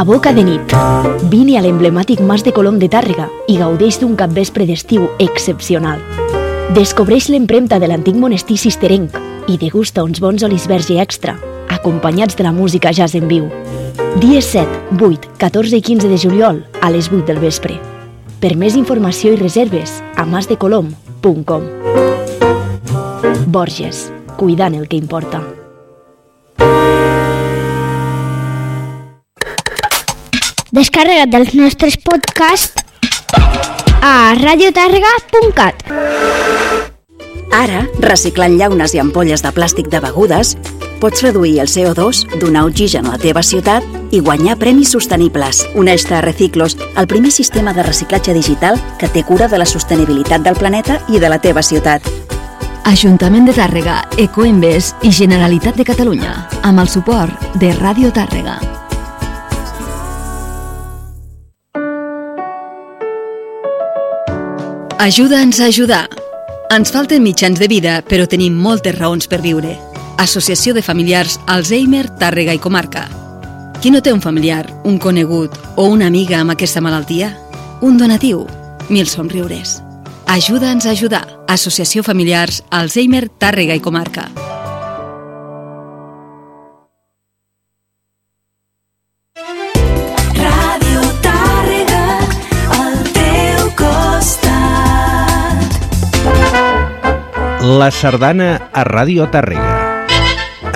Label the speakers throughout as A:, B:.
A: a boca de nit. Vine a l'emblemàtic Mas de Colom de Tàrrega i gaudeix d'un capvespre d'estiu excepcional. Descobreix l'empremta de l'antic monestir cisterenc i degusta uns bons olis verge extra, acompanyats de la música jazz en viu. Dies 7, 8, 14 i 15 de juliol a les 8 del vespre. Per més informació i reserves a masdecolom.com Borges, cuidant el que importa.
B: Descarrega't dels nostres podcasts a radiotàrrega.cat.
C: Ara, reciclant llaunes i ampolles de plàstic de begudes, pots reduir el CO2, donar oxigen a la teva ciutat i guanyar premis sostenibles. Uneix-te a Reciclos, el primer sistema de reciclatge digital que té cura de la sostenibilitat del planeta i de la teva ciutat.
D: Ajuntament de Tàrrega, Ecoembes i Generalitat de Catalunya, amb el suport de Ràdio Tàrrega. Ajuda'ns a ajudar. Ens falten mitjans de vida, però tenim moltes raons per viure. Associació de Familiars Alzheimer, Tàrrega i Comarca. Qui no té un familiar, un conegut o una amiga amb aquesta malaltia? Un donatiu, mil somriures. Ajuda'ns a ajudar. Associació Familiars Alzheimer, Tàrrega i Comarca.
E: La sardana a Ràdio Tàrrega.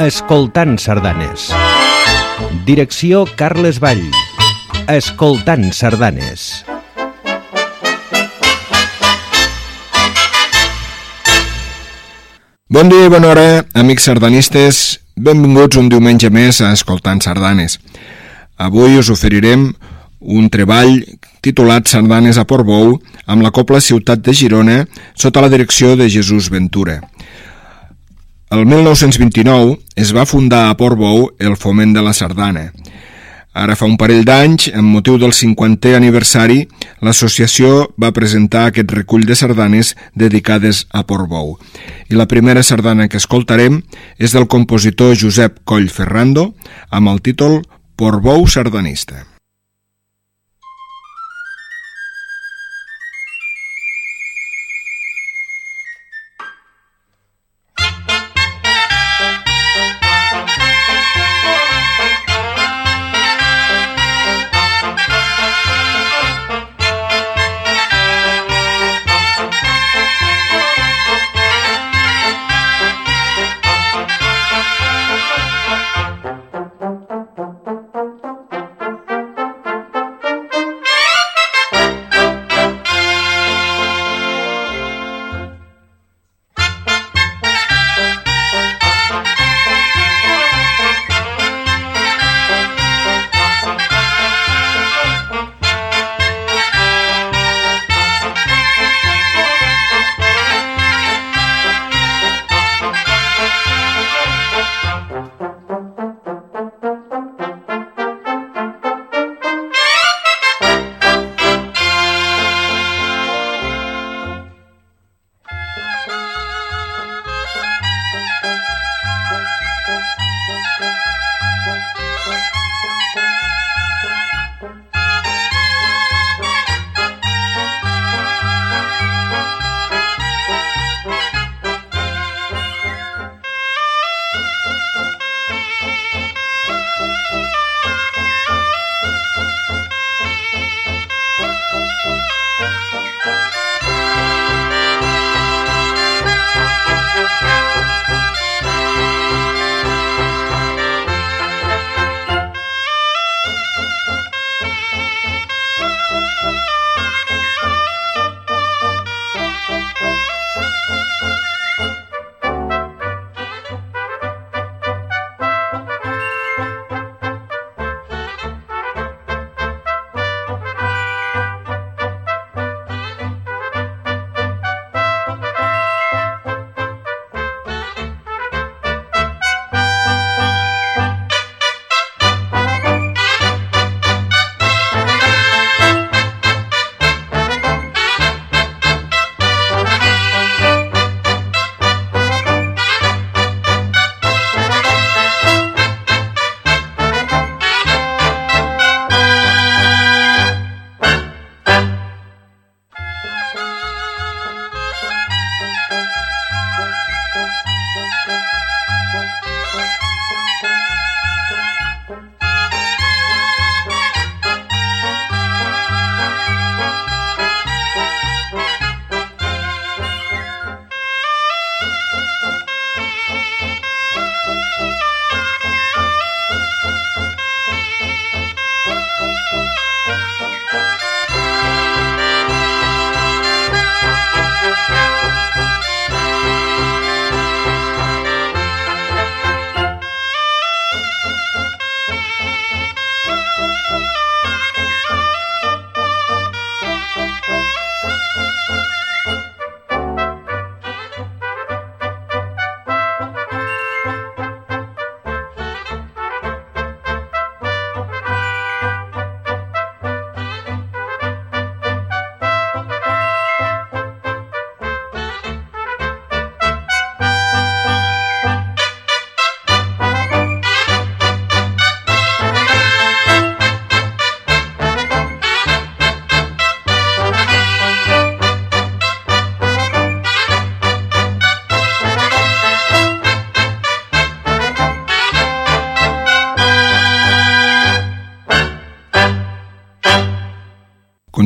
E: Escoltant sardanes. Direcció Carles Vall. Escoltant sardanes.
F: Bon dia i bona hora, amics sardanistes. Benvinguts un diumenge més a Escoltant Sardanes. Avui us oferirem un treball titulat Sardanes a Portbou amb la Copla Ciutat de Girona sota la direcció de Jesús Ventura. El 1929 es va fundar a Portbou el Foment de la Sardana. Ara fa un parell d'anys, amb motiu del 50è aniversari, l'associació va presentar aquest recull de sardanes dedicades a Portbou. I la primera sardana que escoltarem és del compositor Josep Coll Ferrando amb el títol Portbou sardanista.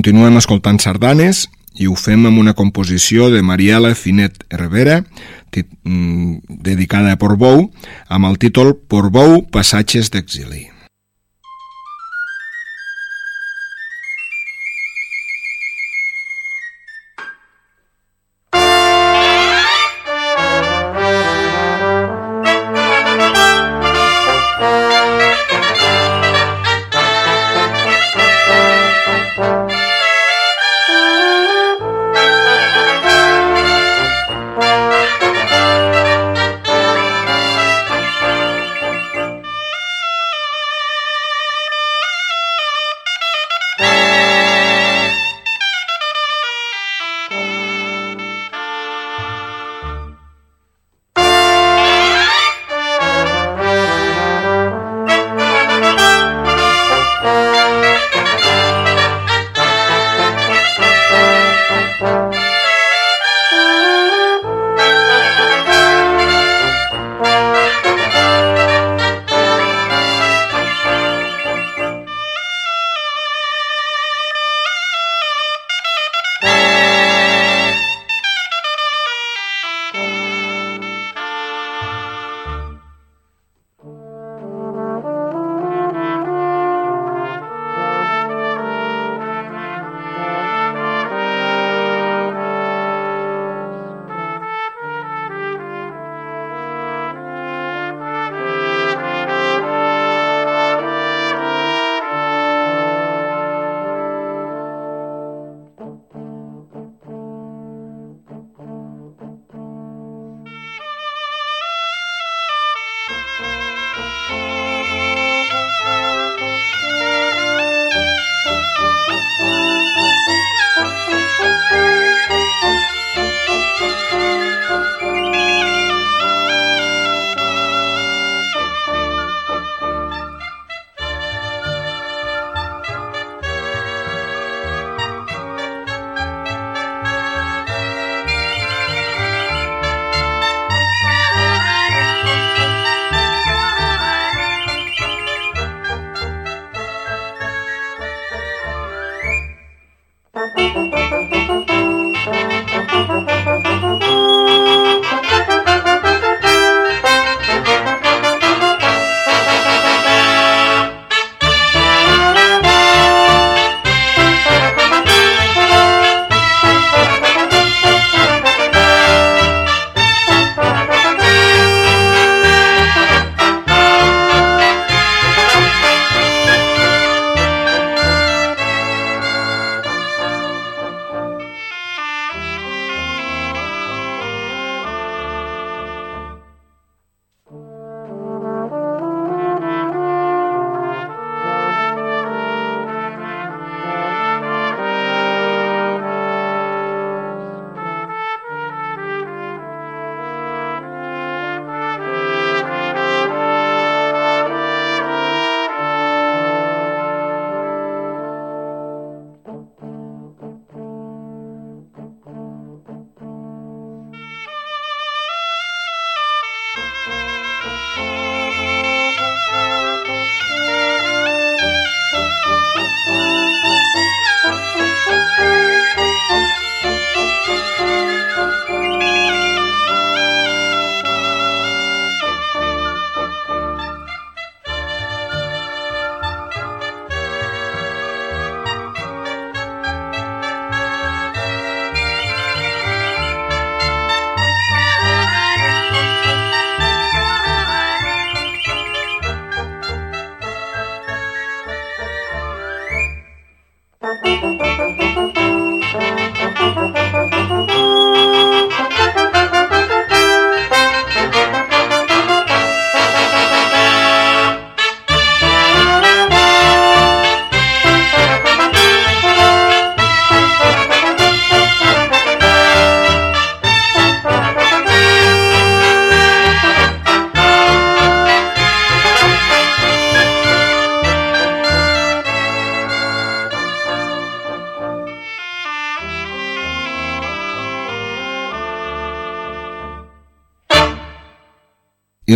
F: Continuem escoltant sardanes i ho fem amb una composició de Mariela Finet Herrera mm, dedicada a Portbou amb el títol Portbou Passatges d'Exili.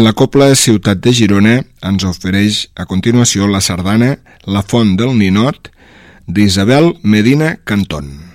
F: La Copla Ciutat de Girona ens ofereix a continuació la sardana La Font del Ninot d'Isabel Medina Cantón.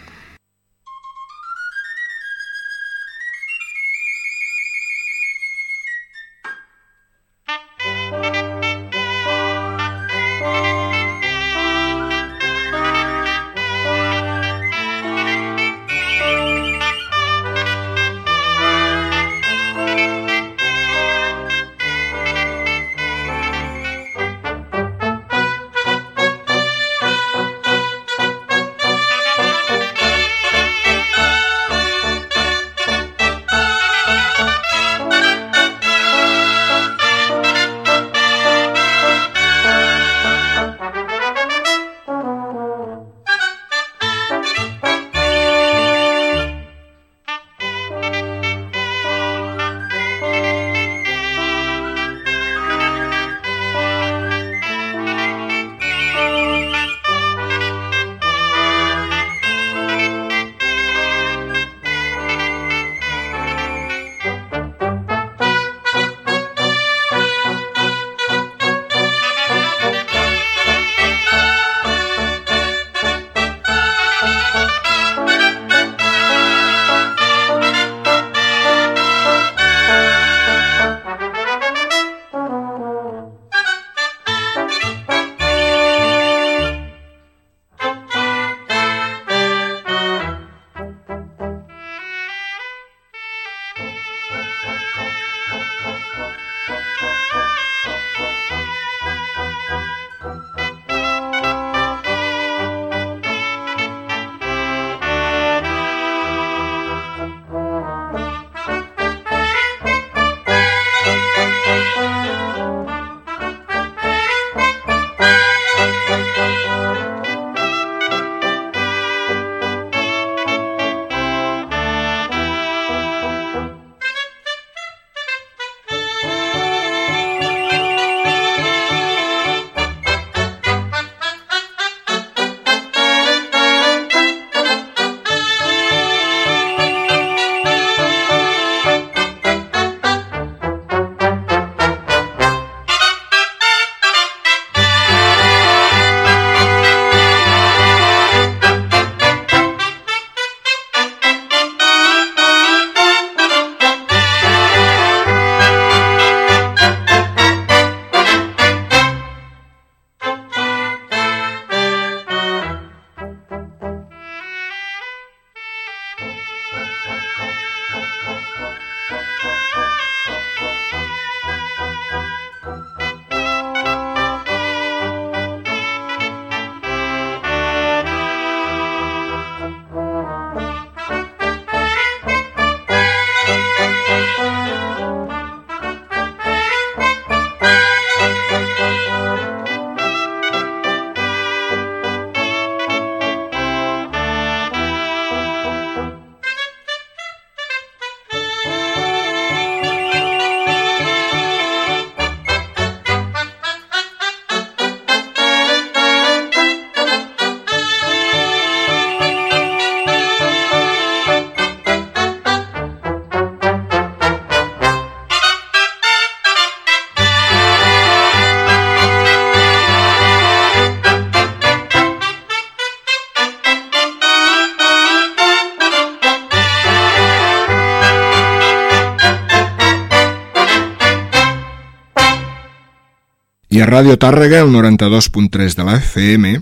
F: I a Ràdio Tàrrega, el 92.3 de la FM,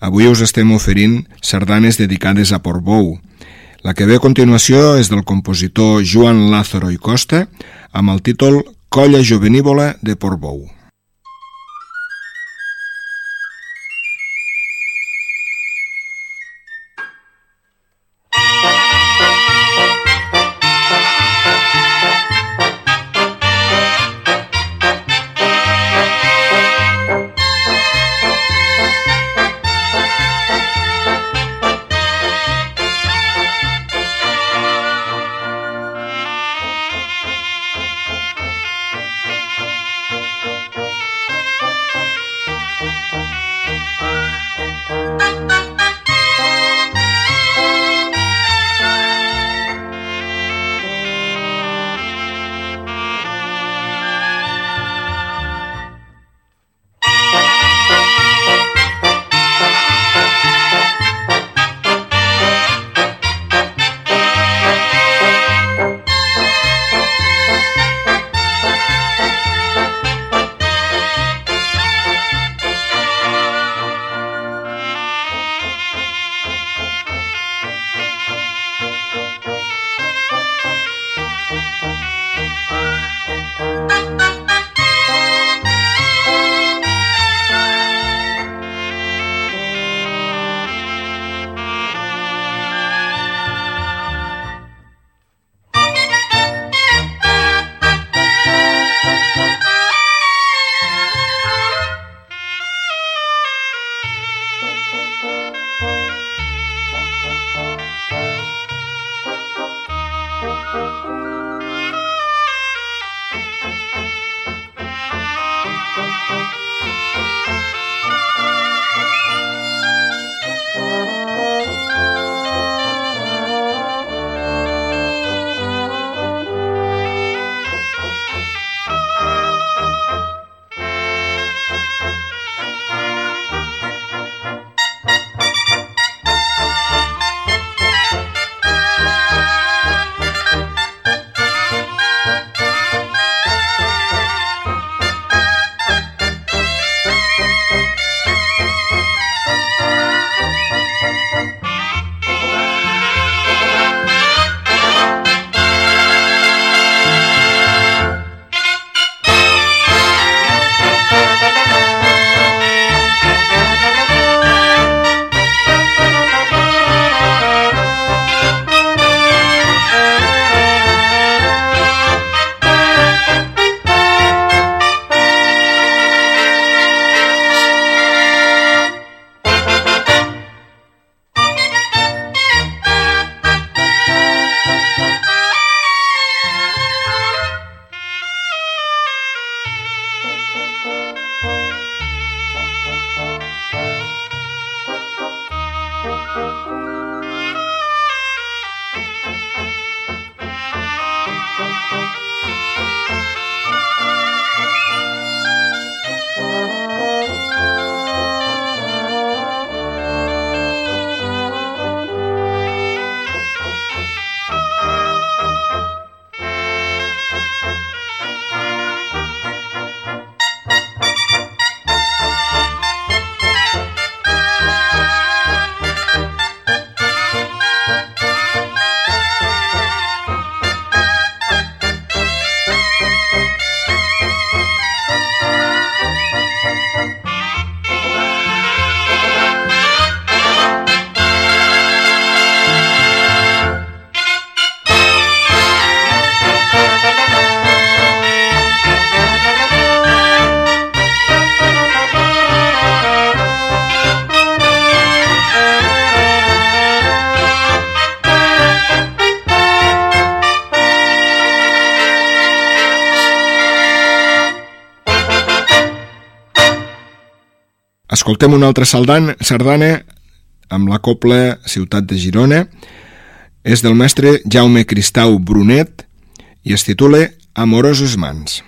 F: avui us estem oferint sardanes dedicades a Portbou. La que ve a continuació és del compositor Joan Lázaro i Costa amb el títol Colla Jovenívola de Portbou. Escoltem una altra sardana, sardana amb la copla Ciutat de Girona. És del mestre Jaume Cristau Brunet i es titula Amoroses mans.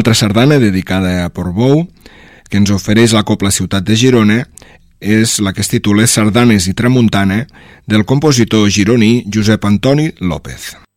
F: Altra sardana dedicada a Portbou, que ens ofereix la Copla Ciutat de Girona, és la que es titula Sardanes i Tramuntana del compositor gironí Josep Antoni López.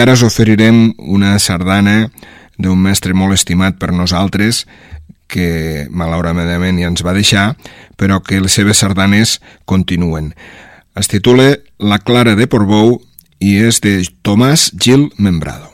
F: Ara us oferirem una sardana d'un mestre molt estimat per nosaltres, que malauradament ja ens va deixar, però que les seves sardanes continuen. Es titula La Clara de Portbou i és de Tomàs Gil Membrado.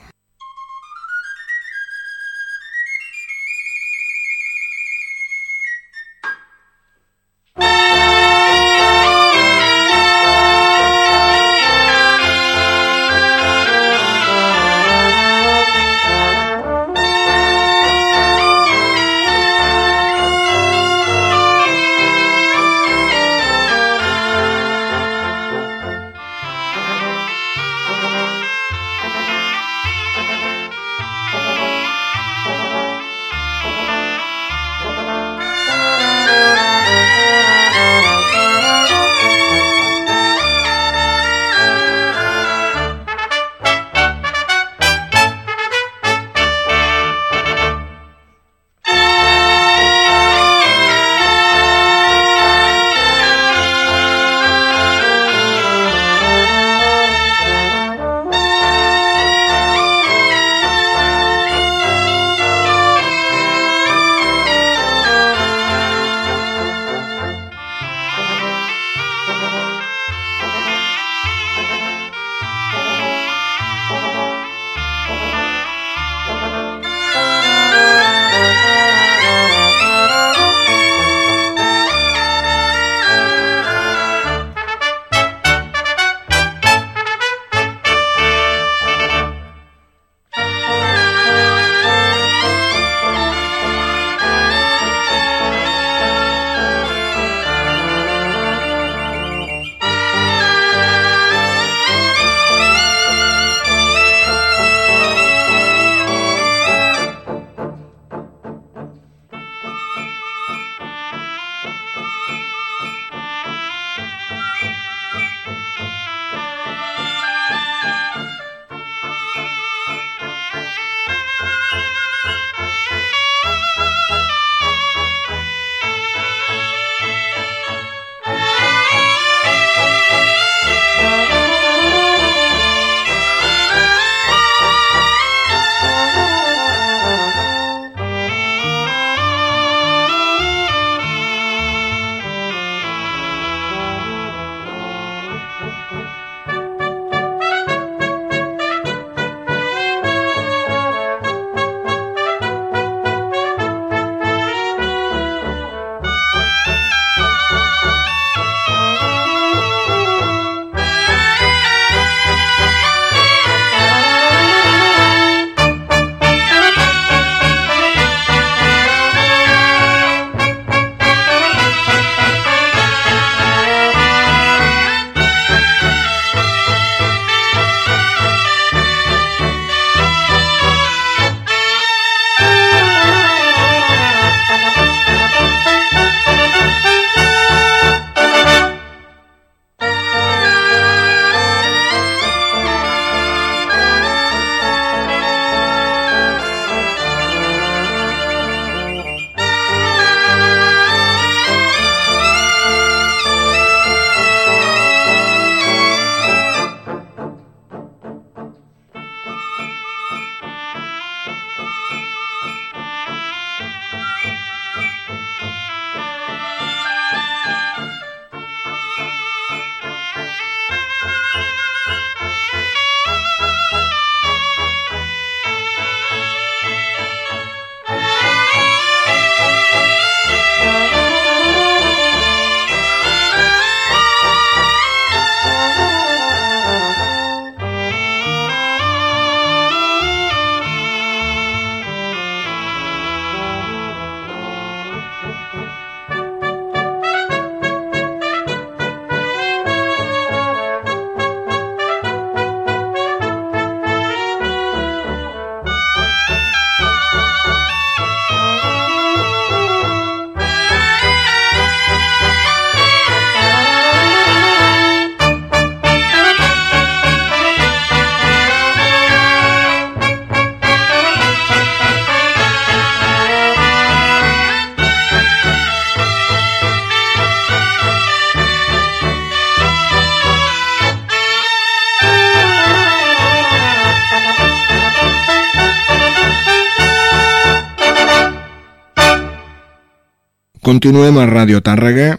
F: Continuem a Ràdio Tàrrega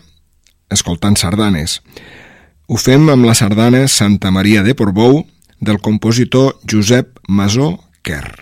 F: escoltant sardanes. Ho fem amb la sardana Santa Maria de Portbou del compositor Josep Masó Quer.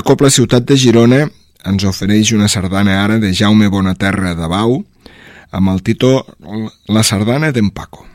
F: La Copla Ciutat de Girona ens ofereix una sardana ara de Jaume Bonaterra de Bau amb el títol La sardana d'en Paco.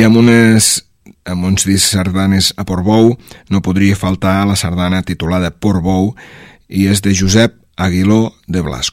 F: Amb, unes, amb uns discs sardanes a Portbou no podria faltar la sardana titulada Portbou i és de Josep Aguiló de Blasco.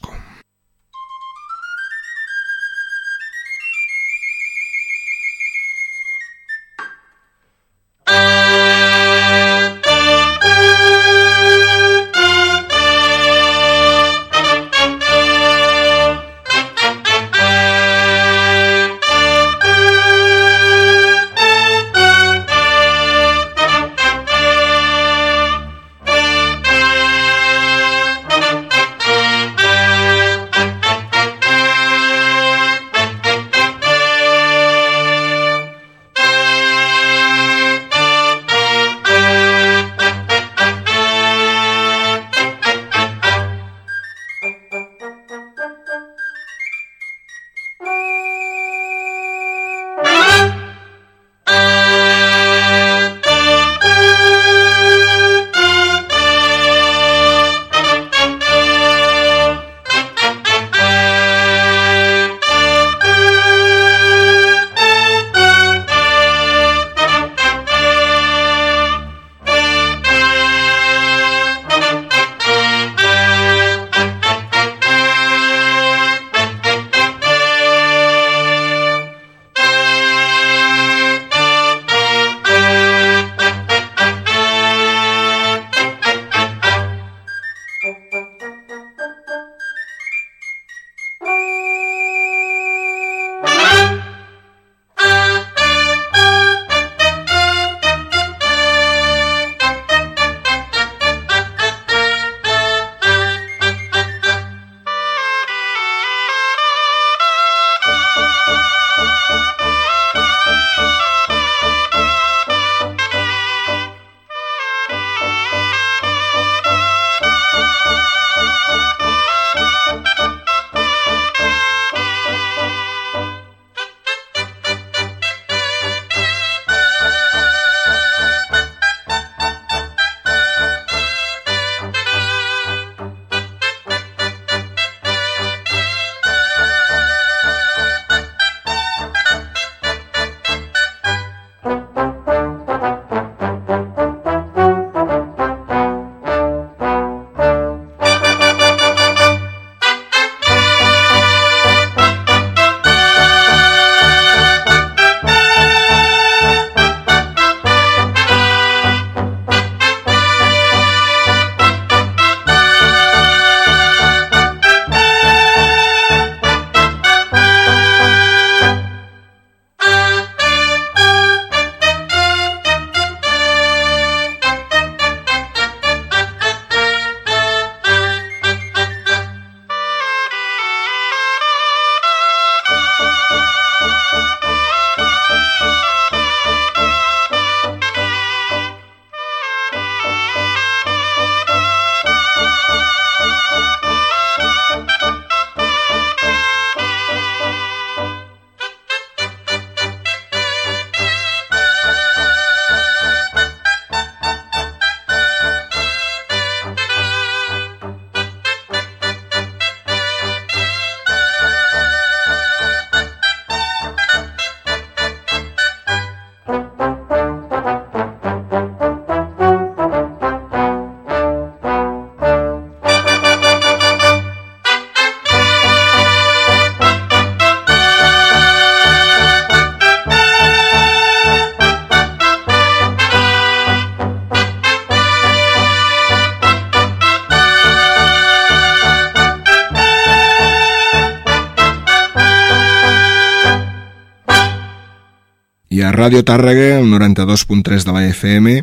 F: Ràdio Tàrrega, el 92.3 de la FM,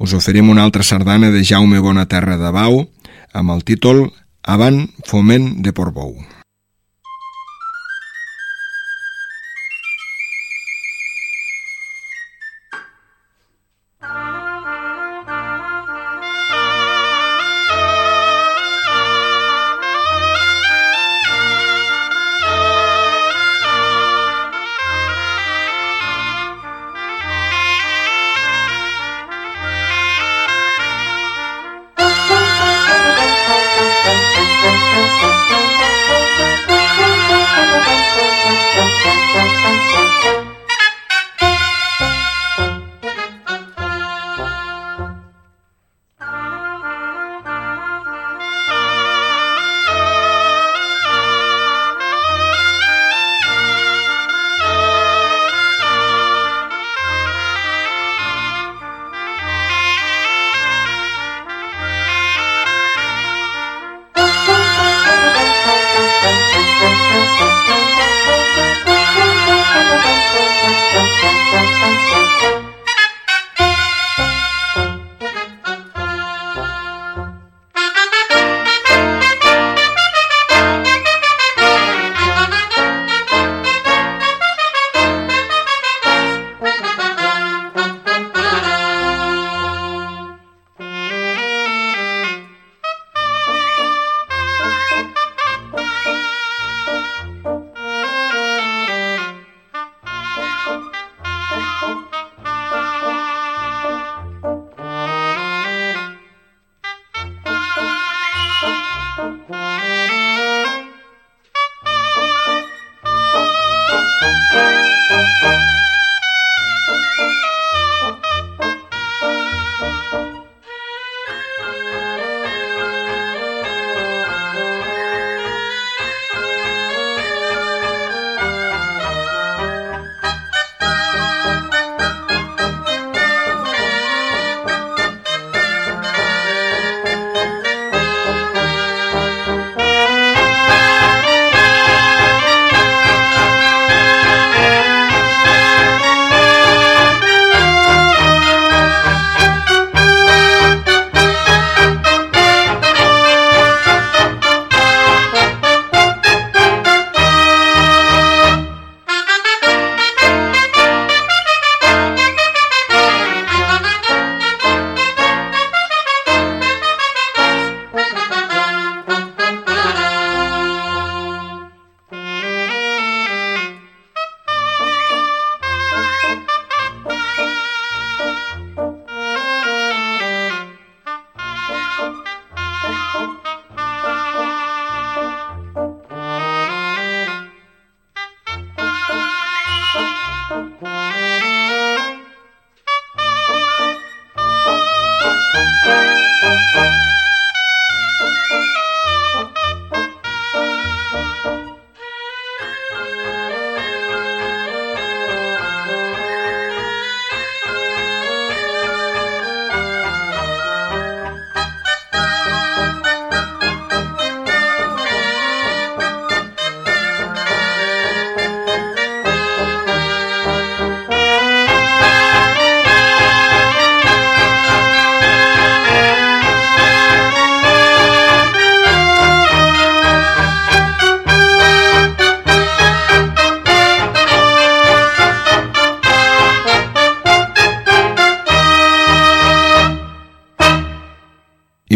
F: us oferim una altra sardana de Jaume Bonaterra de Bau amb el títol Avant foment de Portbou.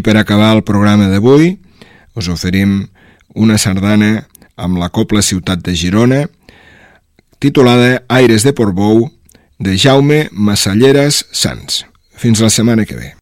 F: Per acabar el programa d'avui us oferim una sardana amb la Copla Ciutat de Girona titulada Aires de Portbou de Jaume Massalleres Sans. Fins la setmana que ve.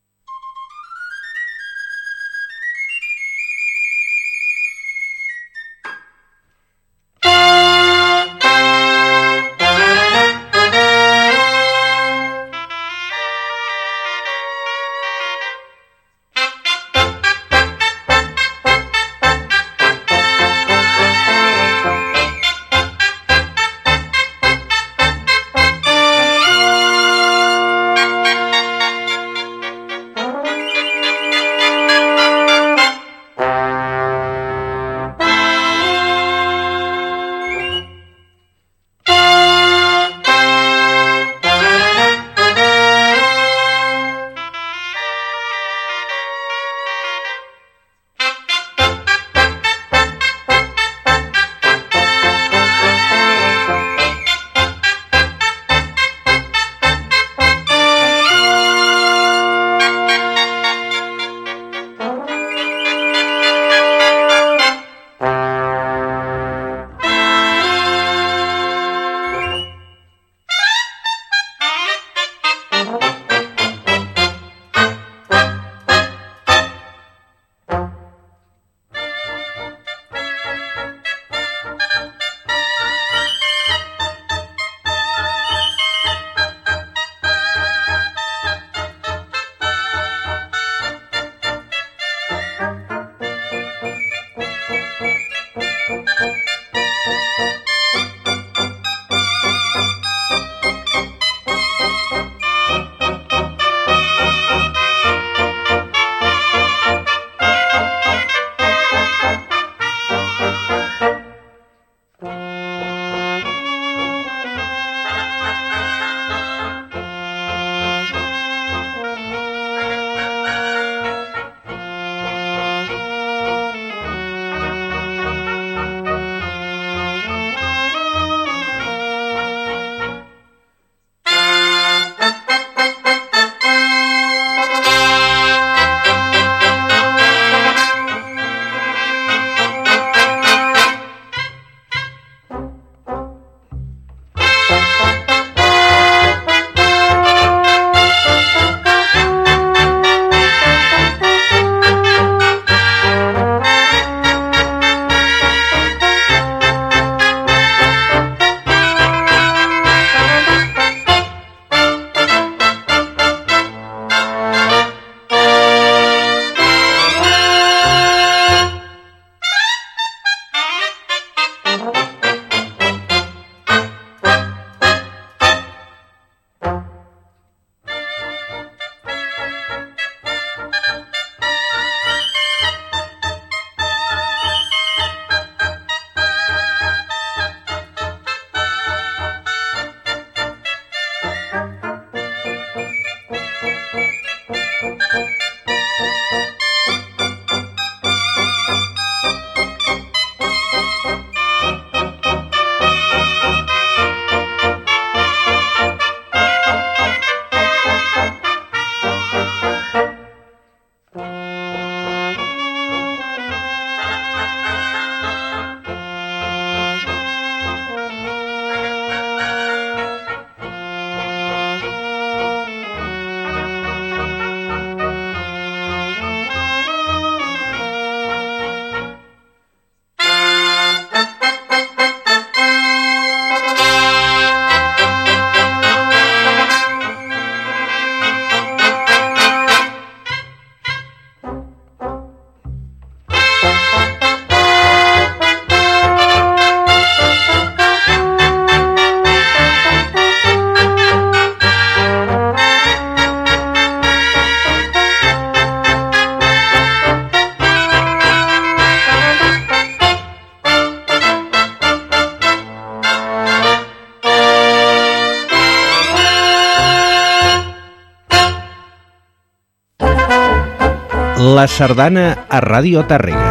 E: La sardana a Ràdio Tàrrega.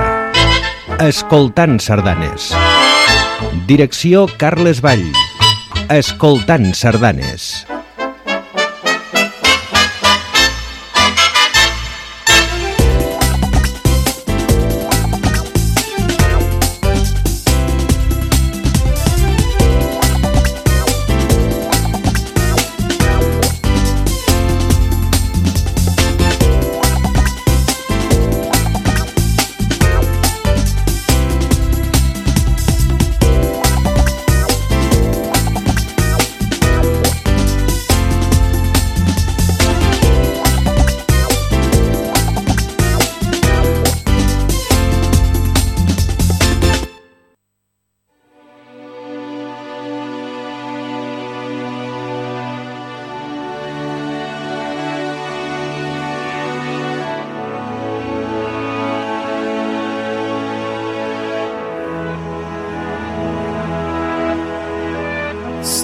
E: Escoltant sardanes. Direcció Carles Vall. Escoltant sardanes.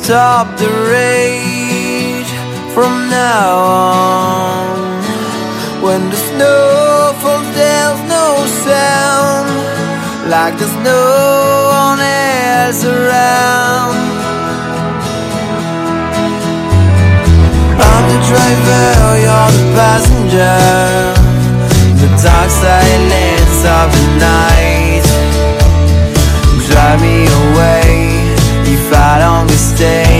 G: stop the rage from now on. When the snow falls, there's no sound, like there's no one else around. I'm the driver, you're the passenger. The dark silence of the night drive me away if I don't stay